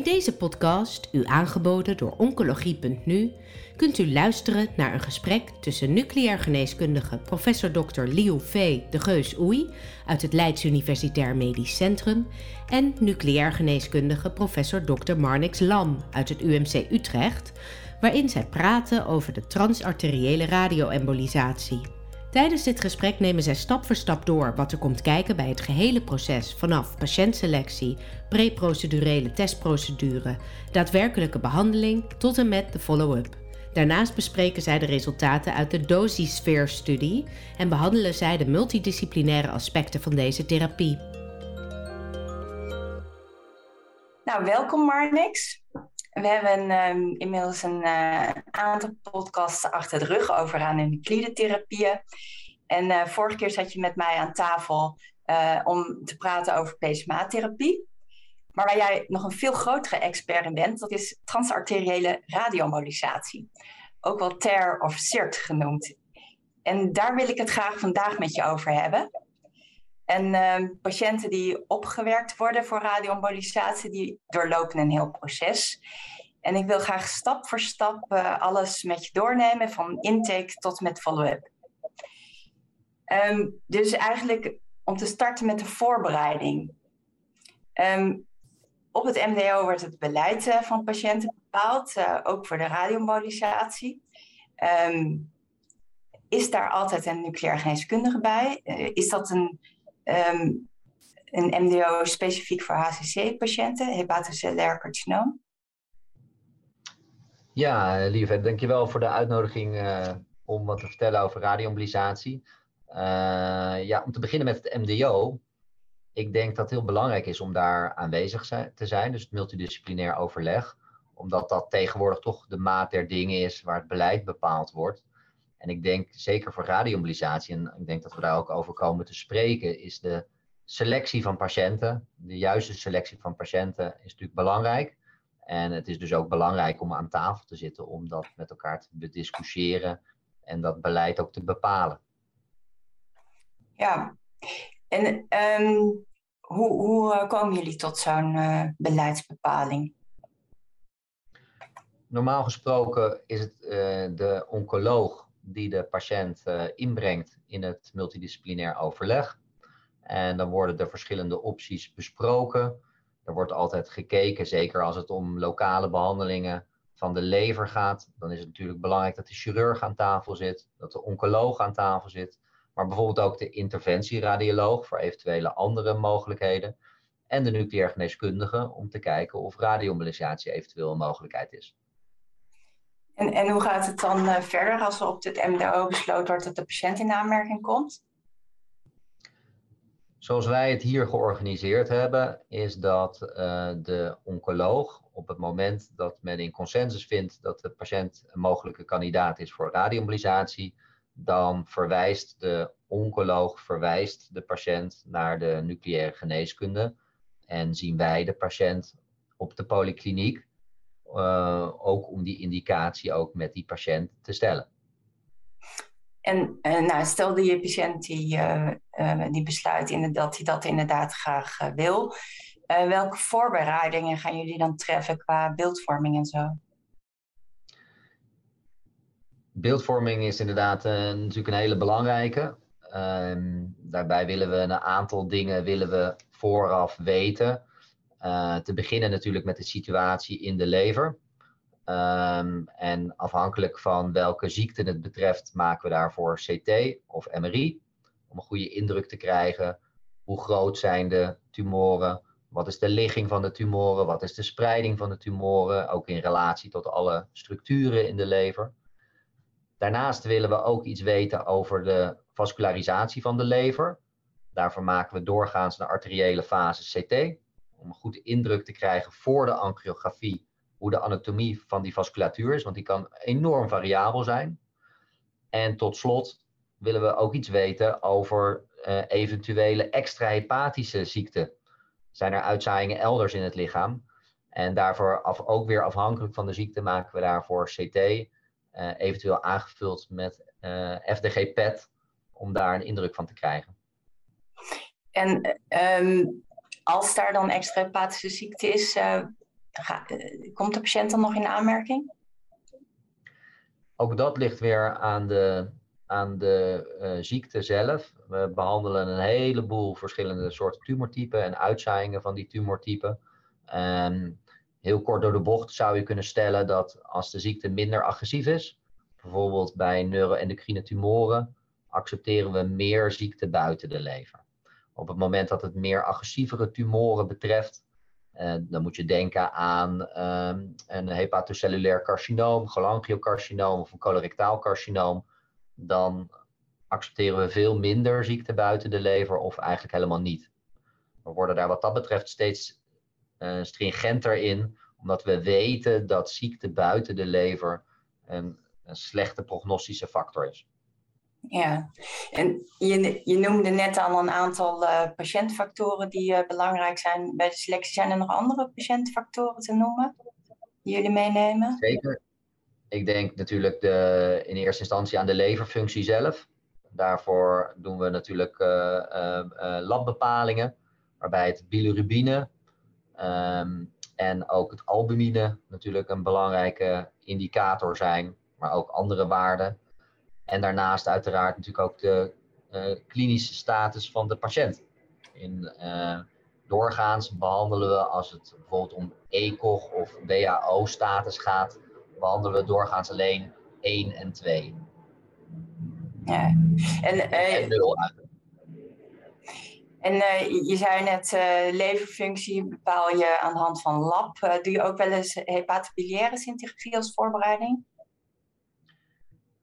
In deze podcast, u aangeboden door Oncologie.nu, kunt u luisteren naar een gesprek tussen nucleair geneeskundige professor Dr. Liu V. de Geus Oei uit het Leids Universitair Medisch Centrum en nucleair geneeskundige professor Dr. Marnix Lam uit het UMC Utrecht, waarin zij praten over de transarteriële radioembolisatie. Tijdens dit gesprek nemen zij stap voor stap door wat er komt kijken bij het gehele proces vanaf patiëntselectie, preprocedurele testprocedure, daadwerkelijke behandeling tot en met de follow-up. Daarnaast bespreken zij de resultaten uit de Dosisphere-studie en behandelen zij de multidisciplinaire aspecten van deze therapie. Nou, welkom Marnix. We hebben um, inmiddels een uh, aantal podcasts achter de rug over aan- en therapieën. En uh, vorige keer zat je met mij aan tafel uh, om te praten over PSMA-therapie. Maar waar jij nog een veel grotere expert in bent, dat is transarteriële radiomodulatie. Ook wel TER of CIRT genoemd. En daar wil ik het graag vandaag met je over hebben. En uh, patiënten die opgewerkt worden voor radioembolisatie, die doorlopen een heel proces. En ik wil graag stap voor stap uh, alles met je doornemen, van intake tot met follow-up. Um, dus eigenlijk om te starten met de voorbereiding. Um, op het MDO wordt het beleid uh, van patiënten bepaald, uh, ook voor de radioembolisatie. Is daar altijd een nucleair geneeskundige bij? is dat een um, een MDO specifiek voor HCC-patiënten, hepatocellair carcinoom. Ja, lieve, dankjewel voor de uitnodiging uh, om wat te vertellen over radioembolisatie. Uh, ja, om te beginnen met het MDO. Ik denk dat het heel belangrijk is om daar aanwezig te zijn, dus het multidisciplinair overleg. Omdat dat tegenwoordig toch de maat der dingen is waar het beleid bepaald wordt. En ik denk zeker voor radioembolisatie, en ik denk dat we daar ook over komen te spreken, is de selectie van patiënten, de juiste selectie van patiënten, is natuurlijk belangrijk. En het is dus ook belangrijk om aan tafel te zitten om dat met elkaar te bediscussiëren en dat beleid ook te bepalen. Ja, en um, hoe, hoe eh, komen jullie tot zo'n uh, beleidsbepaling? Normaal gesproken is het uh, de oncoloog die de patiënt uh, inbrengt in het multidisciplinair overleg. En dan worden de verschillende opties besproken. Er wordt altijd gekeken, zeker als het om lokale behandelingen van de lever gaat. Dan is het natuurlijk belangrijk dat de chirurg aan tafel zit, dat de oncoloog aan tafel zit. Maar bijvoorbeeld ook de interventieradioloog voor eventuele andere mogelijkheden. En de nucleair geneeskundige om te kijken of radioembolisatie eventueel een mogelijkheid is. En, en hoe gaat het dan uh, verder als er op dit MDO besloten wordt dat de patiënt in aanmerking komt? Zoals wij het hier georganiseerd hebben, is dat uh, de oncoloog op het moment dat men in consensus vindt dat de patiënt een mogelijke kandidaat is voor radioembolisatie, dan verwijst de oncoloog verwijst de patiënt naar de nucleaire geneeskunde en zien wij de patiënt op de polykliniek uh, ook om die indicatie ook met die patiënt te stellen. En uh, nou, stel dat je patiënt die, uh, die besluit dat hij dat inderdaad graag wil. welke voorbereidingen gaan jullie dan treffen qua beeldvorming en zo? Beeldvorming is inderdaad natuurlijk een hele belangrijke. Ehm, daarbij willen we een aantal dingen willen we vooraf weten. Uh, te beginnen natuurlijk met de situatie in de lever. Um, en afhankelijk van welke ziekte het betreft, maken we daarvoor CT of MRI. Om een goede indruk te krijgen. Hoe groot zijn de tumoren? Wat is de ligging van de tumoren? Wat is de spreiding van de tumoren? Ook in relatie tot alle structuren in de lever. Daarnaast willen we ook iets weten over de vascularisatie van de lever. Daarvoor maken we doorgaans een arteriële fase CT om een goed indruk te krijgen voor de angiografie hoe de anatomie van die vasculatuur is, want die kan enorm variabel zijn. En tot slot willen we ook iets weten over uh, eventuele extrahepatische ziekten. Zijn er uitzaaiingen elders in het lichaam? En daarvoor af, ook weer afhankelijk van de ziekte maken we daarvoor CT, uh, eventueel aangevuld met uh, FDG-PET, om daar een indruk van te krijgen. En um, als daar dan extra hepathische ziekte is, uh, komt de patiënt dan nog in aanmerking? Ook dat ligt weer aan de, aan de ziekte zelf. We behandelen een heleboel verschillende soorten tumortypen en uitzaaiingen van die tumortypen. Um, heel kort door de bocht zou je kunnen stellen dat als de ziekte minder agressief is, bijvoorbeeld bij neuroendocrine tumoren, accepteren we meer ziekte buiten de lever. Op het moment dat het meer agressievere tumoren betreft, eh, dan moet je denken aan ehm, een hepatocellulair carcinoom, cholangiocarcinoom of een colorectaal carcinoom, dan accepteren we veel minder ziekte buiten de lever of eigenlijk helemaal niet. We worden daar wat dat betreft steeds uh, stringenter in, omdat we weten dat ziekte buiten de lever een, een slechte prognostische factor is. Ja, en je, je noemde net al een aantal uh, patiëntfactoren die uh, belangrijk zijn bij de selectie. Zijn er nog andere patiëntfactoren te noemen die jullie meenemen? Zeker. Ik denk natuurlijk de, in eerste instantie aan de leverfunctie zelf. Daarvoor doen we natuurlijk uh, labbepalingen, waarbij het bilirubine um, en ook het albumine natuurlijk een belangrijke indicator zijn, maar ook andere waarden. En daarnaast uiteraard natuurlijk ook de uh, klinische status van de patiënt. In, uh, doorgaans behandelen we, als het bijvoorbeeld om ECOG of WHO-status gaat, behandelen we doorgaans alleen 1 en 2. Ja, en, en 0 En uh, je zei net, uh, leverfunctie bepaal je aan de hand van lab. Uh, doe je ook wel eens hepatobiliaire scintigrafie als voorbereiding?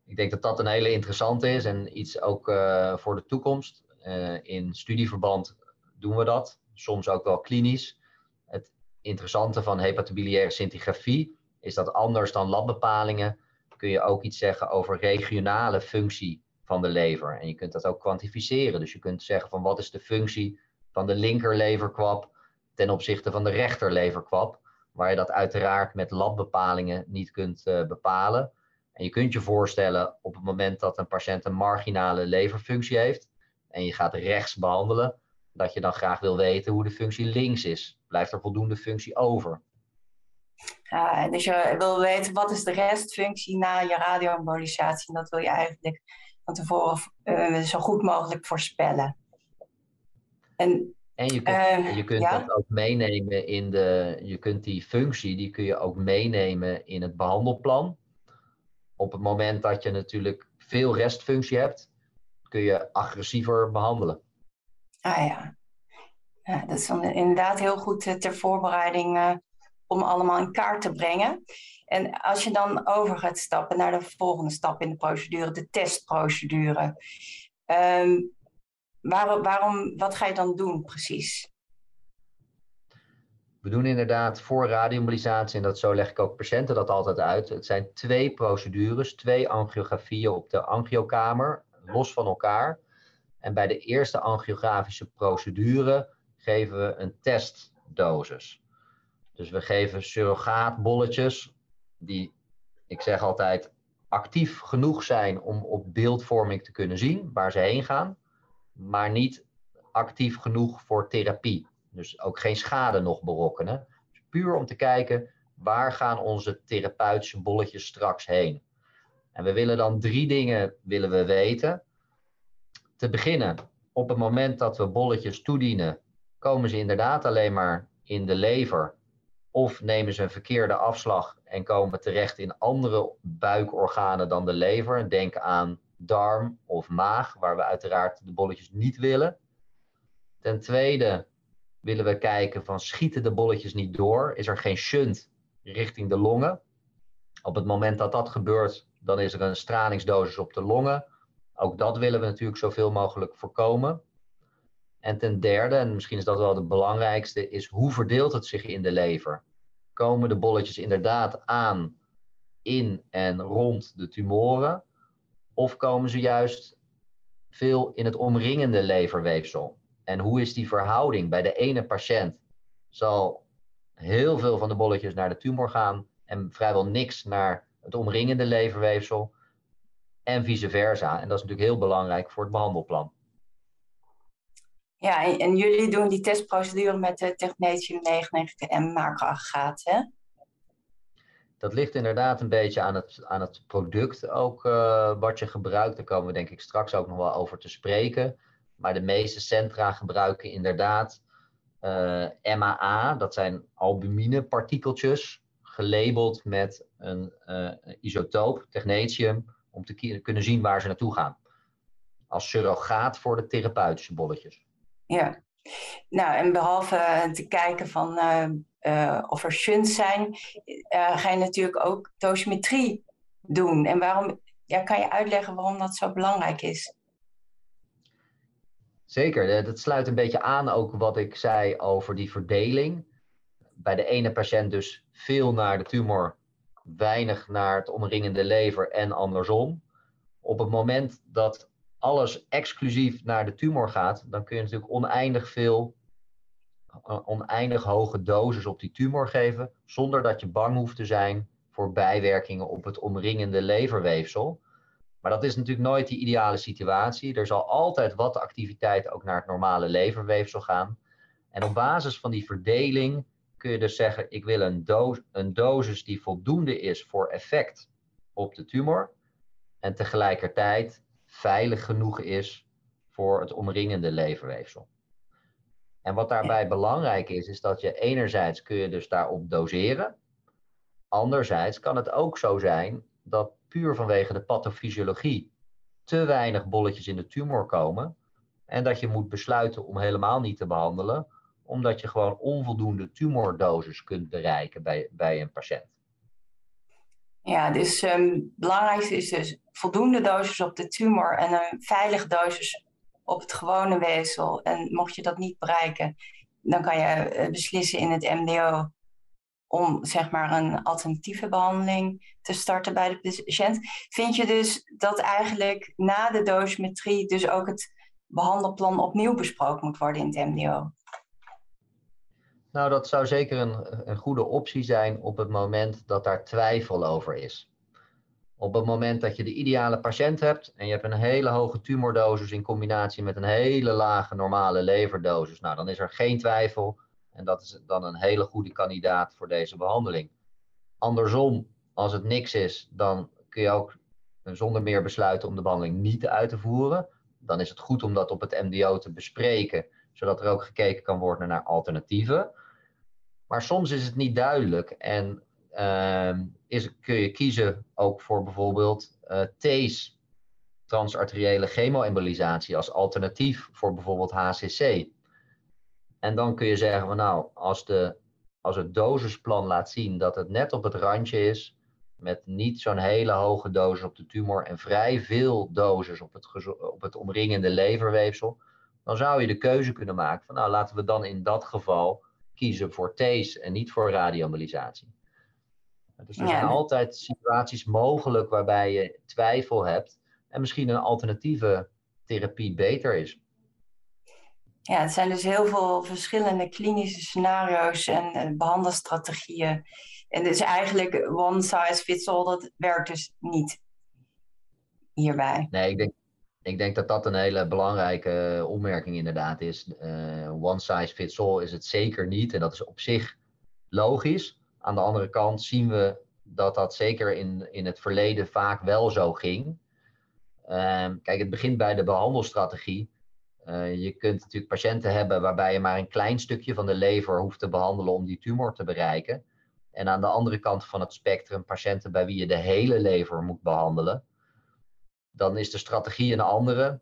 Ik denk dat dat een hele interessante is en iets ook uh, voor de toekomst. Uh, in studieverband doen we dat, soms ook wel klinisch. Het interessante van hepatobiliaire scintigrafie is dat anders dan labbepalingen kun je ook iets zeggen over regionale functie van de lever. En je kunt dat ook kwantificeren. Dus je kunt zeggen van wat is de functie van de linkerleverkwap ten opzichte van de rechterleverkwap. Waar je dat uiteraard met labbepalingen niet kunt uh, bepalen. En je kunt je voorstellen op het moment dat een patiënt een marginale leverfunctie heeft en je gaat rechts behandelen, dat je dan graag wil weten hoe de functie links is. Blijft er voldoende functie over? Ja, dus je wil weten wat is de restfunctie na je radioembolisatie. En dat wil je eigenlijk van tevoren uh, zo goed mogelijk voorspellen. En, en je kunt, uh, je kunt ja? dat ook meenemen in de, je kunt die functie, die kun je ook meenemen in het behandelplan op het moment dat je natuurlijk veel restfunctie hebt, kun je agressiever behandelen. Ah ja. ja dat is inderdaad heel goed eh, ter voorbereiding uh, om allemaal in kaart te brengen. En als je dan over gaat stappen naar de volgende stap in de procedure, de testprocedure. Waarom, waarom, wat ga je dan doen precies? We doen inderdaad voor radioembolisatie, en dat zo leg ik ook patiënten dat altijd uit. Het zijn twee procedures, twee angiografieën op de angiokamer, los van elkaar. En bij de eerste angiografische procedure geven we een testdosis. Dus we geven surrogaatbolletjes, die, ik zeg altijd, actief genoeg zijn om op beeldvorming te kunnen zien waar ze heen gaan, maar niet actief genoeg voor therapie. Dus ook geen schade nog berokkenen. Dus puur om te kijken waar gaan onze therapeutische bolletjes straks heen. En we willen dan drie dingen willen we weten. Te beginnen, op het moment dat we bolletjes toedienen, komen ze inderdaad alleen maar in de lever. Of nemen ze een verkeerde afslag en komen terecht in andere buikorganen dan de lever. Denk aan darm of maag, waar we uiteraard de bolletjes niet willen. Ten tweede, willen we kijken van schieten de bolletjes niet door? Is er geen shunt richting de longen? Op het moment dat dat gebeurt, dan is er een stralingsdosis op de longen. Ook dat willen we natuurlijk zoveel mogelijk voorkomen. En ten derde, en misschien is dat wel het belangrijkste, is hoe verdeelt het zich in de lever? Komen de bolletjes inderdaad aan in en rond de tumoren? Of komen ze juist veel in het omringende leverweefsel? En hoe is die verhouding? Bij de ene patiënt zal heel veel van de bolletjes naar de tumor gaan en vrijwel niks naar het omringende leverweefsel. En vice versa. En dat is natuurlijk heel belangrijk voor het behandelplan. Ja, en, jullie doen die testprocedure met de technetium 99 en macroaggregaat, hè? Dat ligt inderdaad een beetje aan het, aan het product ook uh, wat je gebruikt. Daar komen we denk ik straks ook nog wel over te spreken. Maar de meeste centra gebruiken inderdaad eh, MAA. Dat zijn albumine-partikeltjes, gelabeld met een uh, isotoop, technetium, om te kunnen zien waar ze naartoe gaan. Als surrogaat voor de therapeutische bolletjes. Ja, nou en behalve te kijken van of er shunts zijn, ga je natuurlijk ook dosimetrie doen. En waarom, ja, kan je uitleggen waarom dat zo belangrijk is? Zeker, dat sluit een beetje aan ook wat ik zei over die verdeling. Bij de ene patiënt dus veel naar de tumor, weinig naar het omringende lever en andersom. Op het moment dat alles exclusief naar de tumor gaat, dan kun je natuurlijk oneindig veel oneindig hoge dosis op die tumor geven, zonder dat je bang hoeft te zijn voor bijwerkingen op het omringende leverweefsel. Maar dat is natuurlijk nooit die ideale situatie. Er zal altijd wat activiteit ook naar het normale leverweefsel gaan. En op basis van die verdeling kun je dus zeggen: ik wil een, doos, een dosis die voldoende is voor effect op de tumor. En tegelijkertijd veilig genoeg is voor het omringende leverweefsel. En wat daarbij belangrijk is, is dat je enerzijds kun je dus daarop doseren. Anderzijds kan het ook zo zijn dat puur vanwege de pathofysiologie te weinig bolletjes in de tumor komen. En dat je moet besluiten om helemaal niet te behandelen, omdat je gewoon onvoldoende tumordosis kunt bereiken bij, bij een patiënt. Ja, dus het belangrijkste is dus voldoende dosis op de tumor en een veilige dosis op het gewone weefsel. En mocht je dat niet bereiken, dan kan je eh, beslissen in het MDO om zeg maar een alternatieve behandeling te starten bij de patiënt. Vind je dus dat eigenlijk na de dosimetrie dus ook het behandelplan opnieuw besproken moet worden in het MDO? Nou, dat zou zeker een, een goede optie zijn op het moment dat daar twijfel over is. Op het moment dat je de ideale patiënt hebt en je hebt een hele hoge tumordosis in combinatie met een hele lage normale leverdosis, nou dan is er geen twijfel en dat is dan een hele goede kandidaat voor deze behandeling. Andersom, als het niks is, dan kun je ook zonder meer besluiten om de behandeling niet uit te voeren. Dan is het goed om dat op het MDO te bespreken, zodat er ook gekeken kan worden naar alternatieven. Maar soms is het niet duidelijk en uh, is, kun je kiezen ook voor bijvoorbeeld uh, TACE, transarteriële chemoembolisatie, als alternatief voor bijvoorbeeld HCC. En dan kun je zeggen van nou, als, de, als het dosisplan laat zien dat het net op het randje is, met niet zo'n hele hoge dosis op de tumor en vrij veel dosis op het, op het omringende leverweefsel, dan zou je de keuze kunnen maken van nou laten we dan in dat geval kiezen voor TACE en niet voor radioembolisatie. Dus er zijn altijd situaties mogelijk waarbij je twijfel hebt en misschien een alternatieve therapie beter is. Ja, het zijn dus heel veel verschillende klinische scenario's en behandelstrategieën. En dus eigenlijk one size fits all, dat werkt dus niet hierbij. Nee, ik denk, ik denk dat dat een hele belangrijke opmerking inderdaad is. Uh, one size fits all is het zeker niet en dat is op zich logisch. Aan de andere kant zien we dat dat zeker in, in het verleden vaak wel zo ging. Um, kijk, het begint bij de behandelstrategie. Uh, je kunt natuurlijk patiënten hebben waarbij je maar een klein stukje van de lever hoeft te behandelen om die tumor te bereiken. En aan de andere kant van het spectrum patiënten bij wie je de hele lever moet behandelen. Dan is de strategie een andere.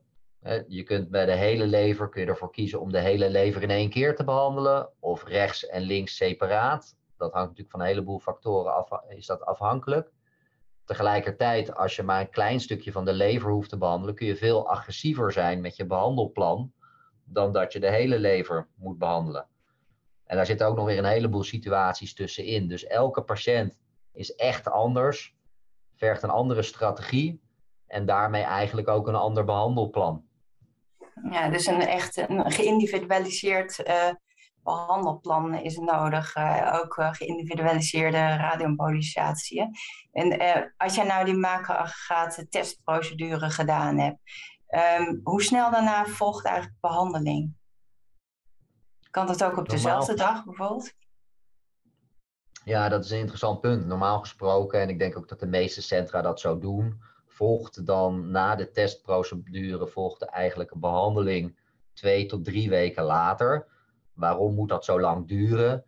Je kunt bij de hele lever kun je ervoor kiezen om de hele lever in één keer te behandelen, of rechts en links separaat dat hangt natuurlijk van een heleboel factoren af, is dat afhankelijk. Tegelijkertijd, als je maar een klein stukje van de lever hoeft te behandelen, kun je veel agressiever zijn met je behandelplan dan dat je de hele lever moet behandelen. En daar zitten ook nog weer een heleboel situaties tussenin. Dus elke patiënt is echt anders, vergt een andere strategie en daarmee eigenlijk ook een ander behandelplan. Ja, dus een echt een geïndividualiseerd uh, behandelplan is nodig, uh, ook uh, geïndividualiseerde radioembolisatie. En uh, als jij nou die macroaggregate testprocedure gedaan hebt, um, hoe snel daarna volgt eigenlijk behandeling? Kan dat ook op dezelfde dag bijvoorbeeld? Ja, dat is een interessant punt. Normaal gesproken, en ik denk ook dat de meeste centra dat zo doen, volgt dan na de testprocedure volgt eigenlijk een behandeling twee tot drie weken later. Waarom moet dat zo lang duren?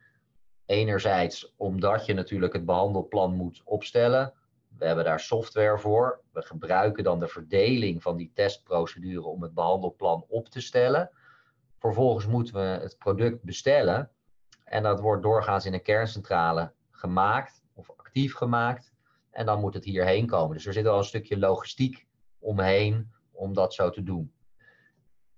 Enerzijds omdat je natuurlijk het behandelplan moet opstellen. We hebben daar software voor. We gebruiken dan de verdeling van die testprocedure om het behandelplan op te stellen. Vervolgens moeten we het product bestellen. En dat wordt doorgaans in een kerncentrale gemaakt of actief gemaakt. En dan moet het hierheen komen. Dus er zit al een stukje logistiek omheen om dat zo te doen.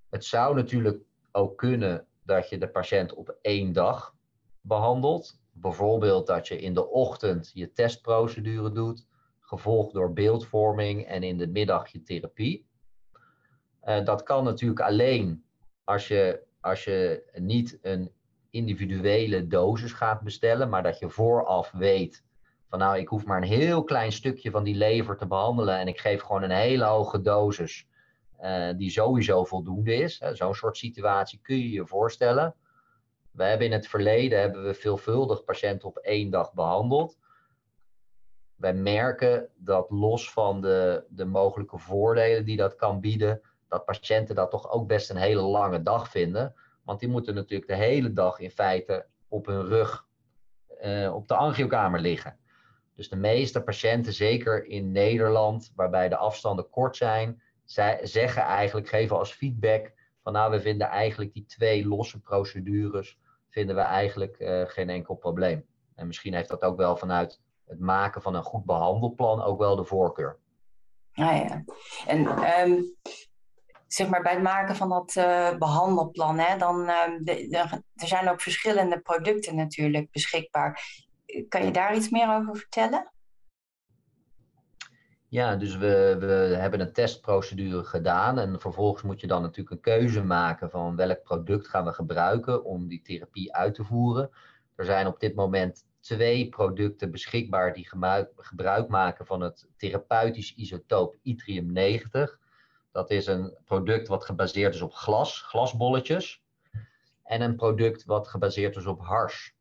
Het zou natuurlijk ook kunnen dat je de patiënt op één dag behandelt. Bijvoorbeeld dat je in de ochtend je testprocedure doet, gevolgd door beeldvorming en in de middag je therapie. Uh, dat kan natuurlijk alleen als je, als je niet een individuele dosis gaat bestellen, maar dat je vooraf weet van nou, ik hoef maar een heel klein stukje van die lever te behandelen en ik geef gewoon een hele hoge dosis uh, die sowieso voldoende is. Zo'n soort situatie kun je je voorstellen. We hebben in het verleden hebben we veelvuldig patiënten op één dag behandeld. Wij merken dat los van de, de mogelijke voordelen die dat kan bieden, dat patiënten dat toch ook best een hele lange dag vinden. Want die moeten natuurlijk de hele dag in feite op hun rug uh, op de angiokamer liggen. Dus de meeste patiënten, zeker in Nederland, waarbij de afstanden kort zijn, zij zeggen eigenlijk, geven als feedback van nou, we vinden eigenlijk die twee losse procedures, vinden we eigenlijk uh, geen enkel probleem. En misschien heeft dat ook wel vanuit het maken van een goed behandelplan ook wel de voorkeur. Ah ja, en um, zeg maar bij het maken van dat uh, behandelplan, hè, dan de, er zijn ook verschillende producten natuurlijk beschikbaar. Kan je daar iets meer over vertellen? Ja, dus we, we hebben een testprocedure gedaan en vervolgens moet je dan natuurlijk een keuze maken van welk product gaan we gebruiken om die therapie uit te voeren. Er zijn op dit moment twee producten beschikbaar die gebruik maken van het therapeutisch isotoop yttrium 90. Dat is een product wat gebaseerd is op glas, glasbolletjes. En een product wat gebaseerd is op hars,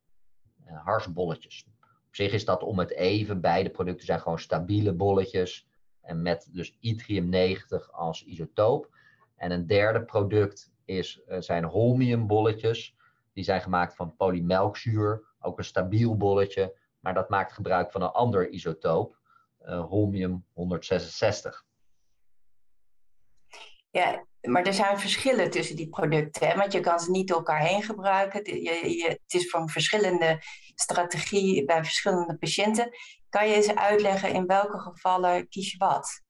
harsbolletjes. Zich is dat om het even. Beide producten zijn gewoon stabiele bolletjes. En met dus yttrium 90 als isotoop. En een derde product is, eh, zijn holmiumbolletjes. Die zijn gemaakt van polymelkzuur. Ook een stabiel bolletje. Maar dat maakt gebruik van een ander isotoop. Uh, holmium 166. Ja, maar er zijn verschillen tussen die producten. Hè? Want je kan ze niet door elkaar heen gebruiken. Je, je, het is een verschillende strategie bij verschillende patiënten. Kan je eens uitleggen in welke gevallen kies je wat?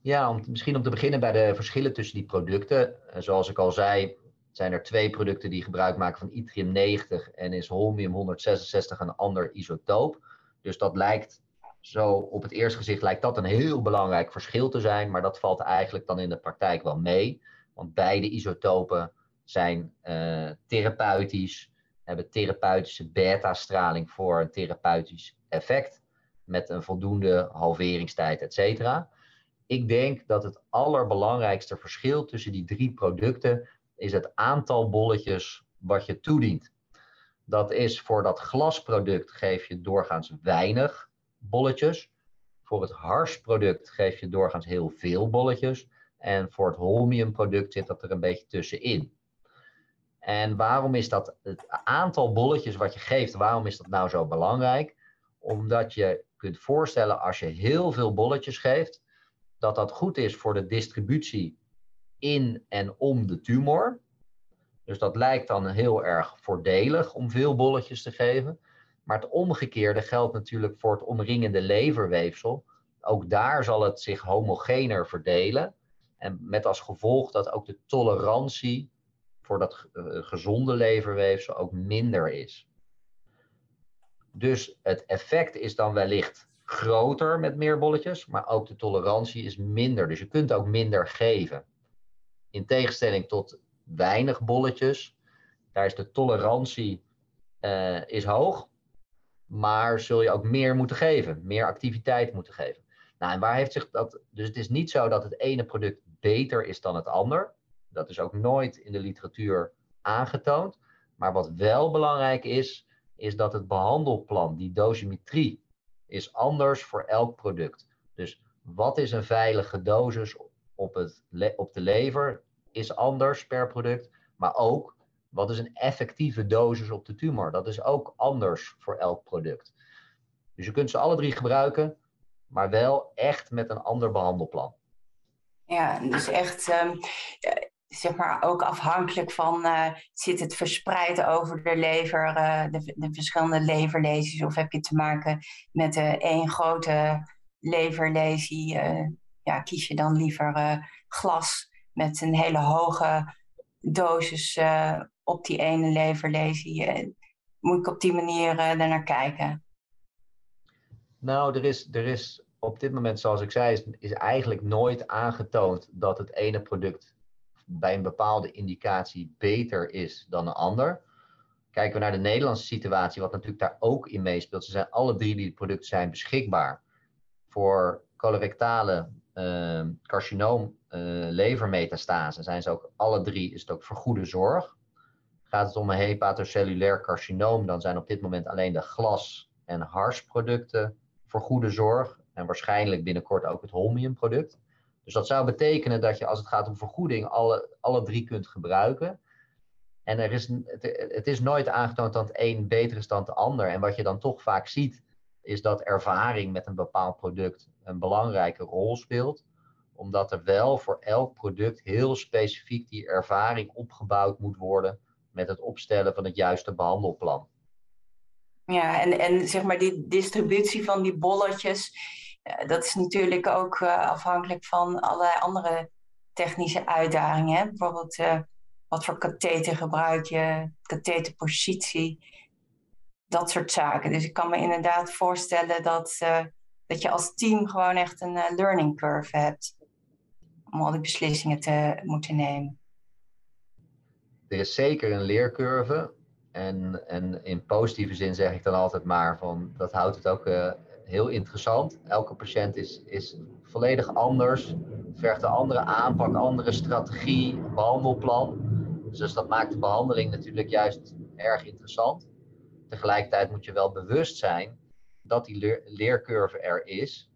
Ja, om, misschien om te beginnen bij de verschillen tussen die producten. Eh, zoals ik al zei, zijn er twee producten die gebruik maken van yttrium 90 en is holmium 166 een ander isotoop. Dus dat lijkt zo op het eerste gezicht lijkt dat een heel belangrijk verschil te zijn, maar dat valt eigenlijk dan in de praktijk wel mee. Want beide isotopen zijn uh, therapeutisch, hebben therapeutische beta-straling voor een therapeutisch effect, met een voldoende halveringstijd, et cetera. Ik denk dat het allerbelangrijkste verschil tussen die drie producten is het aantal bolletjes wat je toedient. Dat is voor dat glasproduct geef je doorgaans weinig bolletjes. Voor het harsproduct geef je doorgaans heel veel bolletjes. En voor het holmiumproduct zit dat er een beetje tussenin. En waarom is dat het aantal bolletjes wat je geeft, waarom is dat nou zo belangrijk? Omdat je kunt voorstellen als je heel veel bolletjes geeft, dat dat goed is voor de distributie in en om de tumor. Dus dat lijkt dan heel erg voordelig om veel bolletjes te geven. Maar het omgekeerde geldt natuurlijk voor het omringende leverweefsel. Ook daar zal het zich homogener verdelen. En met als gevolg dat ook de tolerantie voor dat eh, gezonde leverweefsel ook minder is. Dus het effect is dan wellicht groter met meer bolletjes, maar ook de tolerantie is minder. Dus je kunt ook minder geven. In tegenstelling tot weinig bolletjes, daar is de tolerantie uh, is hoog, maar zul je ook meer moeten geven, meer activiteit moeten geven. Nou, en waar heeft zich dat. Dus het is niet zo dat het ene product beter is dan het ander. Dat is ook nooit in de literatuur aangetoond. Maar wat wel belangrijk is, is dat het behandelplan, die dosimetrie, is anders voor elk product. Dus wat is een veilige dosis op, het, op de lever, is anders per product. Maar ook wat is een effectieve dosis op de tumor. Dat is ook anders voor elk product. Dus je kunt ze alle drie gebruiken, maar wel echt met een ander behandelplan. Ja, dus echt um, zeg maar ook afhankelijk van uh, zit het verspreid over de lever, uh, de, de, verschillende leverlesies, of heb je te maken met uh, één grote leverlesie? ja, kies je dan liever glas met een hele hoge dosis op die ene leverlesie? moet ik op die manier daarnaar kijken? Nou, er is, er is op dit moment, zoals ik zei, is, is eigenlijk nooit aangetoond dat het ene product bij een bepaalde indicatie beter is dan een ander. Kijken we naar de Nederlandse situatie, wat natuurlijk daar ook in meespeelt. Ze zijn alle drie die producten zijn beschikbaar. Voor colorectale uh, carcinoom, uh, levermetastase zijn ze ook alle drie, is het ook voor goede zorg. Gaat het om een hepatocellulair carcinoom, dan zijn op dit moment alleen de glas- en harsproducten voor goede zorg. En waarschijnlijk binnenkort ook het holmium product. Dus dat zou betekenen dat je als het gaat om vergoeding alle, alle drie kunt gebruiken. En er is, het, het is nooit aangetoond dat het een beter is dan de ander. En wat je dan toch vaak ziet, is dat ervaring met een bepaald product een belangrijke rol speelt. Omdat er wel voor elk product heel specifiek die ervaring opgebouwd moet worden met het opstellen van het juiste behandelplan. Ja, en, en zeg maar die distributie van die bolletjes, dat is natuurlijk ook uh, afhankelijk van allerlei andere technische uitdagingen. Bijvoorbeeld uh, wat voor katheter gebruik je, katheterpositie, dat soort zaken. Dus ik kan me inderdaad voorstellen dat, uh, dat je als team gewoon echt een learning curve hebt om al die beslissingen te moeten nemen. Er is zeker een leercurve. En, en in positieve zin zeg ik dan altijd maar van dat houdt het ook heel interessant. Elke patiënt is, is volledig anders, vergt een andere aanpak, andere strategie, behandelplan. Dus dat maakt de behandeling natuurlijk juist erg interessant. Tegelijkertijd moet je wel bewust zijn dat die leercurve er is.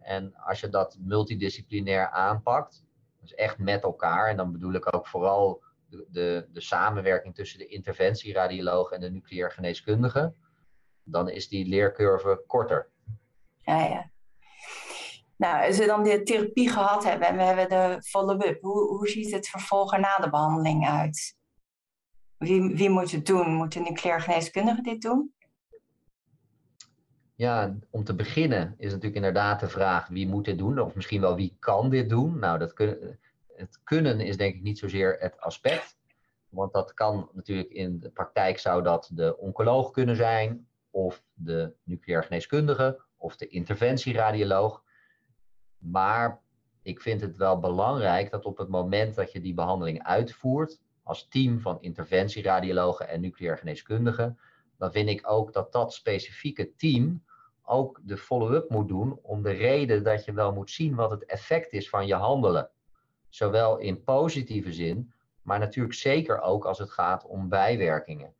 En als je dat multidisciplinair aanpakt, dus echt met elkaar, en dan bedoel ik ook vooral de, de, de samenwerking tussen de interventieradioloog en de nucleair geneeskundige, dan is die leercurve korter. Ja, ja. Nou, als we dan de therapie gehad hebben en we hebben de follow-up, hoe, hoe ziet het vervolg na de behandeling uit? Wie, wie moet het doen? Moet de nucleair geneeskundige dit doen? Ja, om te beginnen is natuurlijk inderdaad de vraag wie moet dit doen, of misschien wel wie kan dit doen. Nou, dat kun, het kunnen is denk ik niet zozeer het aspect, want dat kan natuurlijk in de praktijk zou dat de oncoloog kunnen zijn, of de nucleair geneeskundige, of de interventieradioloog. Maar ik vind het wel belangrijk dat op het moment dat je die behandeling uitvoert, als team van interventieradiologen en nucleair geneeskundigen, dan vind ik ook dat dat specifieke team ook de follow-up moet doen om de reden dat je wel moet zien wat het effect is van je handelen. Zowel in positieve zin, maar natuurlijk zeker ook als het gaat om bijwerkingen.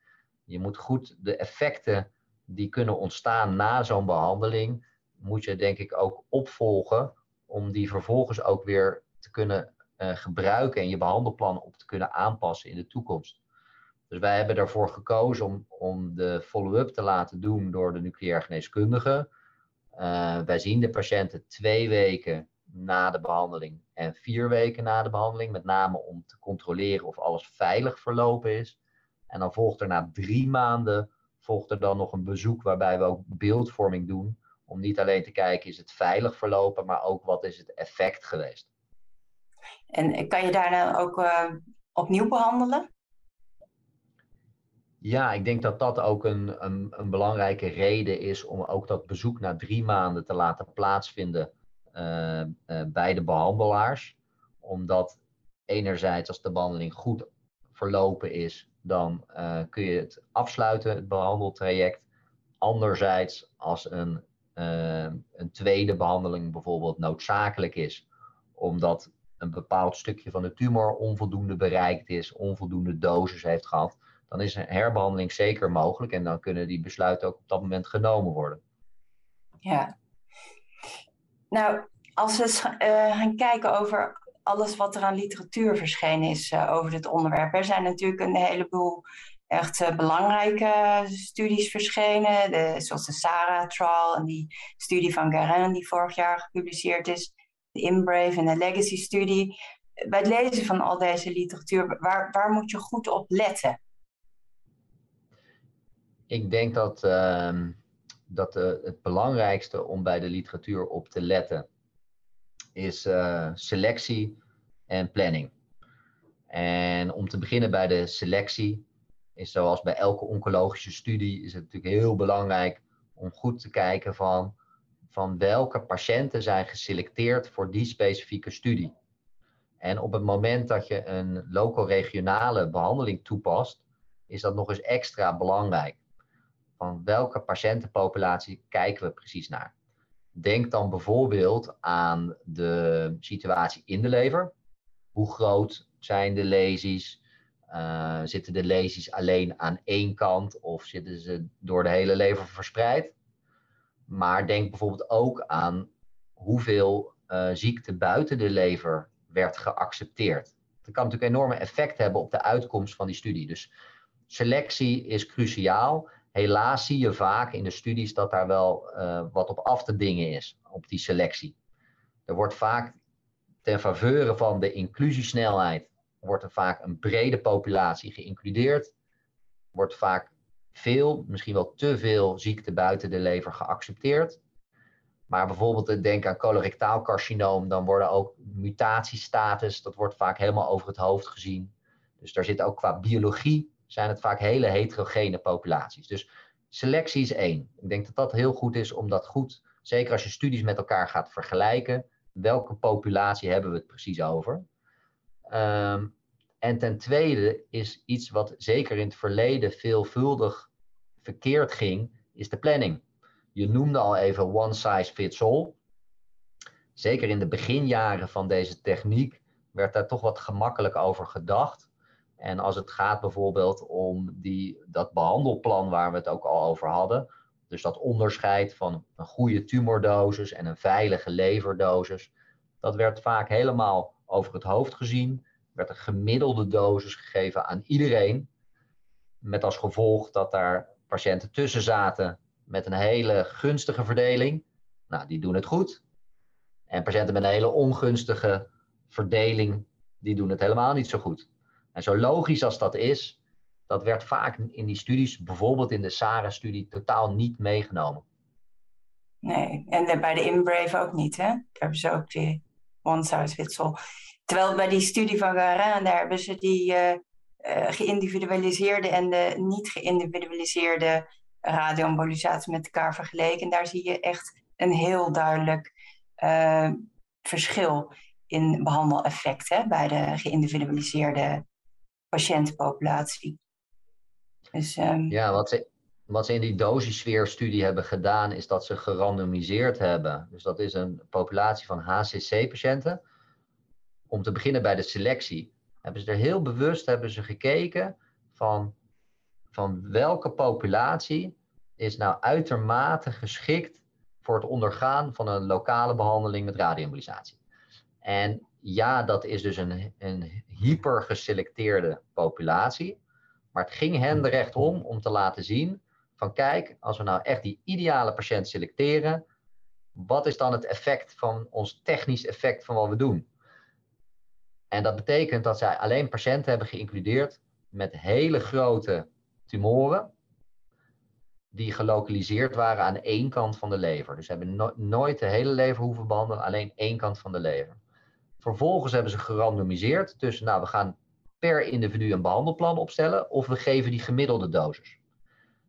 Je moet goed de effecten die kunnen ontstaan na zo'n behandeling, moet je denk ik ook opvolgen om die vervolgens ook weer te kunnen uh, gebruiken en je behandelplan op te kunnen aanpassen in de toekomst. Dus wij hebben ervoor gekozen om, om de follow-up te laten doen door de nucleair geneeskundige. Uh, wij zien de patiënten twee weken na de behandeling en vier weken na de behandeling, met name om te controleren of alles veilig verlopen is. En dan volgt er na drie maanden volgt er dan nog een bezoek waarbij we ook beeldvorming doen. Om niet alleen te kijken, is het veilig verlopen, maar ook wat is het effect geweest. En kan je daarna ook uh, opnieuw behandelen? Ja, ik denk dat dat ook een, een, een, belangrijke reden is om ook dat bezoek na drie maanden te laten plaatsvinden bij de behandelaars. Omdat enerzijds als de behandeling goed verlopen is, dan uh, kun je het afsluiten, het behandeltraject. Anderzijds, als een, een tweede behandeling bijvoorbeeld noodzakelijk is, omdat een bepaald stukje van de tumor onvoldoende bereikt is, onvoldoende dosis heeft gehad, dan is een herbehandeling zeker mogelijk en dan kunnen die besluiten ook op dat moment genomen worden. Ja. Nou, als we uh, gaan kijken over alles wat er aan literatuur verschenen is uh, over dit onderwerp. Er zijn natuurlijk een heleboel echt uh, belangrijke studies verschenen, zoals de SARA-trial en die studie van Garin die vorig jaar gepubliceerd is, de InBrave en de Legacy-studie. Bij het lezen van al deze literatuur, waar, waar moet je goed op letten? Ik denk dat, uh, dat het belangrijkste om bij de literatuur op te letten is uh, selectie en planning. En om te beginnen bij de selectie, is zoals bij elke oncologische studie, is het natuurlijk heel belangrijk om goed te kijken van, van welke patiënten zijn geselecteerd voor die specifieke studie. En op het moment dat je een loco-regionale behandeling toepast, is dat nog eens extra belangrijk. Van welke patiëntenpopulatie kijken we precies naar? Denk dan bijvoorbeeld aan de situatie in de lever. Hoe groot zijn de lesies? Uh, zitten de lesies alleen aan één kant of zitten ze door de hele lever verspreid? Maar denk bijvoorbeeld ook aan hoeveel uh, ziekte buiten de lever werd geaccepteerd. Dat kan natuurlijk enorme effect hebben op de uitkomst van die studie. Dus selectie is cruciaal helaas zie je vaak in de studies dat daar wel uh, wat op af te dingen is, op die selectie. Er wordt vaak ten faveur van de inclusiesnelheid, wordt er vaak een brede populatie geïncludeerd. Wordt vaak veel, misschien wel te veel ziekte buiten de lever geaccepteerd. Maar bijvoorbeeld denk aan colorectaal carcinoom, dan worden ook mutatiestatus, dat wordt vaak helemaal over het hoofd gezien. Dus daar zit ook qua biologie zijn het vaak hele heterogene populaties. Dus selectie is één. Ik denk dat dat heel goed is om dat goed, zeker als je studies met elkaar gaat vergelijken, welke populatie hebben we het precies over? Um, en ten tweede is iets wat zeker in het verleden veelvuldig verkeerd ging, is de planning. Je noemde al even one size fits all. Zeker in de beginjaren van deze techniek werd daar toch wat gemakkelijk over gedacht. En als het gaat bijvoorbeeld om die, dat behandelplan waar we het ook al over hadden, dus dat onderscheid van een goede tumordosis en een veilige leverdosis, dat werd vaak helemaal over het hoofd gezien, werd een gemiddelde dosis gegeven aan iedereen, met als gevolg dat daar patiënten tussen zaten met een hele gunstige verdeling. Nou, die doen het goed. En patiënten met een hele ongunstige verdeling, die doen het helemaal niet zo goed. En zo logisch als dat is, dat werd vaak in die studies, bijvoorbeeld in de SARA-studie, totaal niet meegenomen. Nee, en bij de InBrave ook niet, hè? Daar hebben ze ook die one size fits all. Terwijl bij die studie van Garin, daar hebben ze die uh, geïndividualiseerde en de niet geïndividualiseerde radioembolisatie met elkaar vergeleken. En daar zie je echt een heel duidelijk uh, verschil in behandeleffect bij de geïndividualiseerde patiëntenpopulatie. Dus, um... Ja, wat ze, wat in die dosisfeerstudie hebben gedaan, is dat ze gerandomiseerd hebben. Dus dat is een populatie van HCC-patiënten. Om te beginnen bij de selectie, hebben ze er heel bewust hebben ze gekeken van, van welke populatie is nou uitermate geschikt voor het ondergaan van een lokale behandeling met radioembolisatie. En ja, dat is dus een, een hyper geselecteerde populatie. Maar het ging hen er echt om om te laten zien van kijk, als we nou echt die ideale patiënt selecteren, wat is dan het effect van ons technisch effect van wat we doen? En dat betekent dat zij alleen patiënten hebben geïncludeerd met hele grote tumoren, die gelokaliseerd waren aan één kant van de lever. Dus ze hebben nooit de hele lever hoeven behandelen, alleen één kant van de lever. Vervolgens hebben ze gerandomiseerd tussen, nou, we gaan per individu een behandelplan opstellen of we geven die gemiddelde dosis.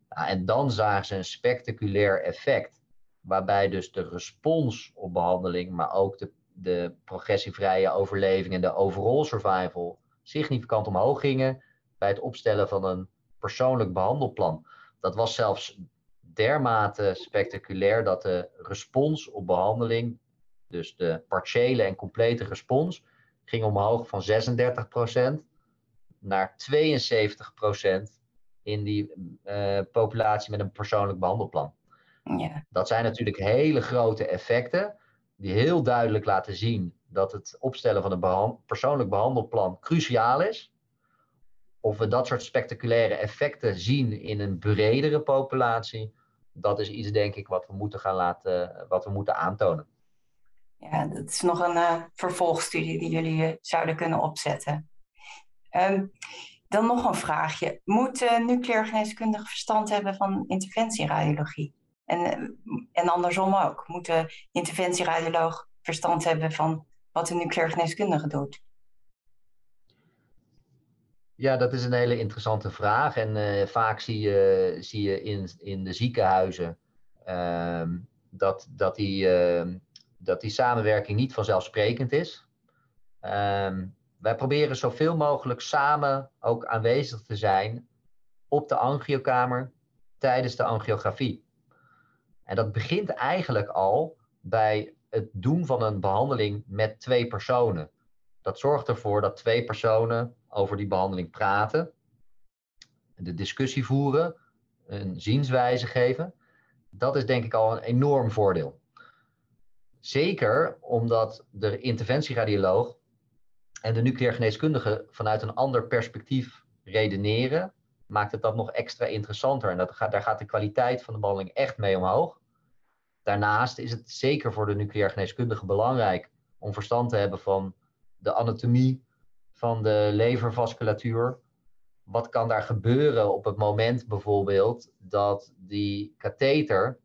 Nou, en dan zagen ze een spectaculair effect, waarbij dus de respons op behandeling, maar ook de, de progressievrije overleving en de overall survival significant omhoog gingen bij het opstellen van een persoonlijk behandelplan. Dat was zelfs dermate spectaculair dat de respons op behandeling dus de partiële en complete respons, ging omhoog van 36% naar 72% in die uh, populatie met een persoonlijk behandelplan. Ja. Dat zijn natuurlijk hele grote effecten die heel duidelijk laten zien dat het opstellen van een persoonlijk behandelplan cruciaal is. Of we dat soort spectaculaire effecten zien in een bredere populatie, dat is iets denk ik wat we moeten gaan laten, wat we moeten aantonen. Ja, dat is nog een uh, vervolgstudie die jullie uh, zouden kunnen opzetten. Um, dan nog een vraagje. Moet uh, nucleair geneeskundige verstand hebben van interventieradiologie? En, en andersom ook. Moet de interventieradioloog verstand hebben van wat de nucleair geneeskundige doet? Ja, dat is een hele interessante vraag. En vaak zie je, zie je in, in de ziekenhuizen uh, dat, dat, die, uh, dat die samenwerking niet vanzelfsprekend is. Ehm, wij proberen zoveel mogelijk samen ook aanwezig te zijn op de angiokamer tijdens de angiografie. En dat begint eigenlijk al bij het doen van een behandeling met twee personen. Dat zorgt ervoor dat twee personen over die behandeling praten, de discussie voeren, een zienswijze geven. Dat is denk ik al een enorm voordeel. Zeker omdat de interventieradioloog en de nucleair geneeskundige vanuit een ander perspectief redeneren, maakt het dat nog extra interessanter. En dat daar gaat de kwaliteit van de behandeling echt mee omhoog. Daarnaast is het zeker voor de nucleair geneeskundige belangrijk om verstand te hebben van de anatomie van de levervasculatuur. Wat kan daar gebeuren op het moment bijvoorbeeld dat die katheter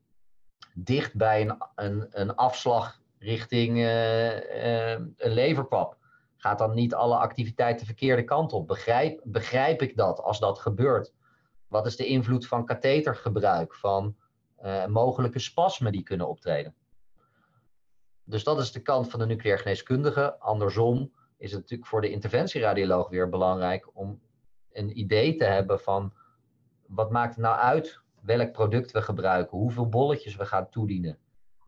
dicht bij een, een, een afslag richting uh, uh, een leverpap Gaat dan niet alle activiteit de verkeerde kant op? Begrijp, begrijp ik dat als dat gebeurt? Wat is de invloed van kathetergebruik, van uh, mogelijke spasmen die kunnen optreden? Dus dat is de kant van de nucleair geneeskundige. Andersom is het natuurlijk voor de interventieradioloog weer belangrijk om een idee te hebben van wat maakt het nou uit welk product we gebruiken, hoeveel bolletjes we gaan toedienen.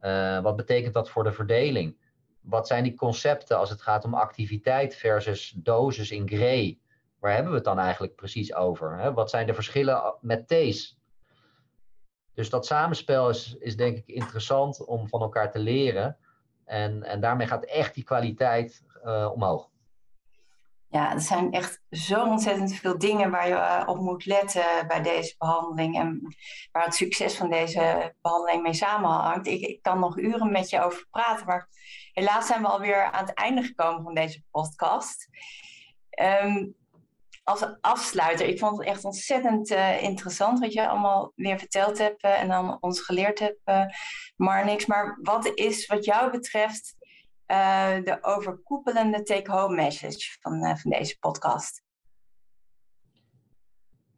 Uh, wat betekent dat voor de verdeling? wat zijn die concepten als het gaat om activiteit versus dosis in gray? Waar hebben we het dan eigenlijk precies over? Hè? Wat zijn de verschillen met T's? Dus dat samenspel is, is denk ik interessant om van elkaar te leren. En, en daarmee gaat echt die kwaliteit uh, omhoog. Ja, er zijn echt zo ontzettend veel dingen waar je eh, op moet letten bij deze behandeling. En waar het succes van deze behandeling mee samenhangt. Ik, ik kan nog uren met je over praten, maar helaas zijn we alweer aan het einde gekomen van deze podcast. Um, als afsluiter, ik vond het echt ontzettend uh, interessant wat je allemaal weer verteld hebt uh, en dan ons geleerd hebt, uh, Marnix. Maar wat is wat jou betreft de overkoepelende take-home message van, van deze podcast?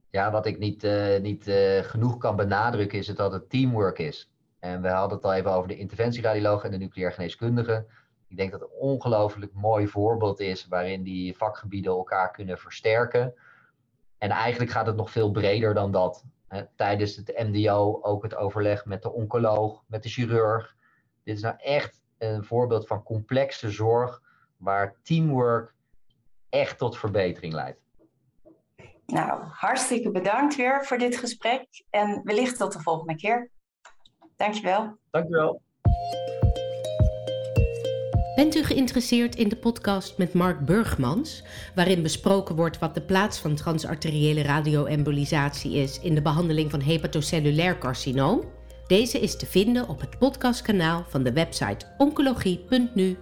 Ja, wat ik niet, niet genoeg kan benadrukken is dat het teamwork is. En we hadden het al even over de interventieradioloog en de nucleair geneeskundige. Ik denk dat het een ongelooflijk mooi voorbeeld is waarin die vakgebieden elkaar kunnen versterken. En eigenlijk gaat het nog veel breder dan dat. Tijdens het MDO ook het overleg met de oncoloog, met de chirurg. Dit is nou echt een voorbeeld van complexe zorg waar teamwork echt tot verbetering leidt. Nou, hartstikke bedankt weer voor dit gesprek en wellicht tot de volgende keer. Dankjewel. Dankjewel. Bent u geïnteresseerd in de podcast met Mark Burgmans, waarin besproken wordt wat de plaats van transarteriële radioembolisatie is in de behandeling van hepatocellulair carcinoom? Deze is te vinden op het podcastkanaal van de website oncologie.nu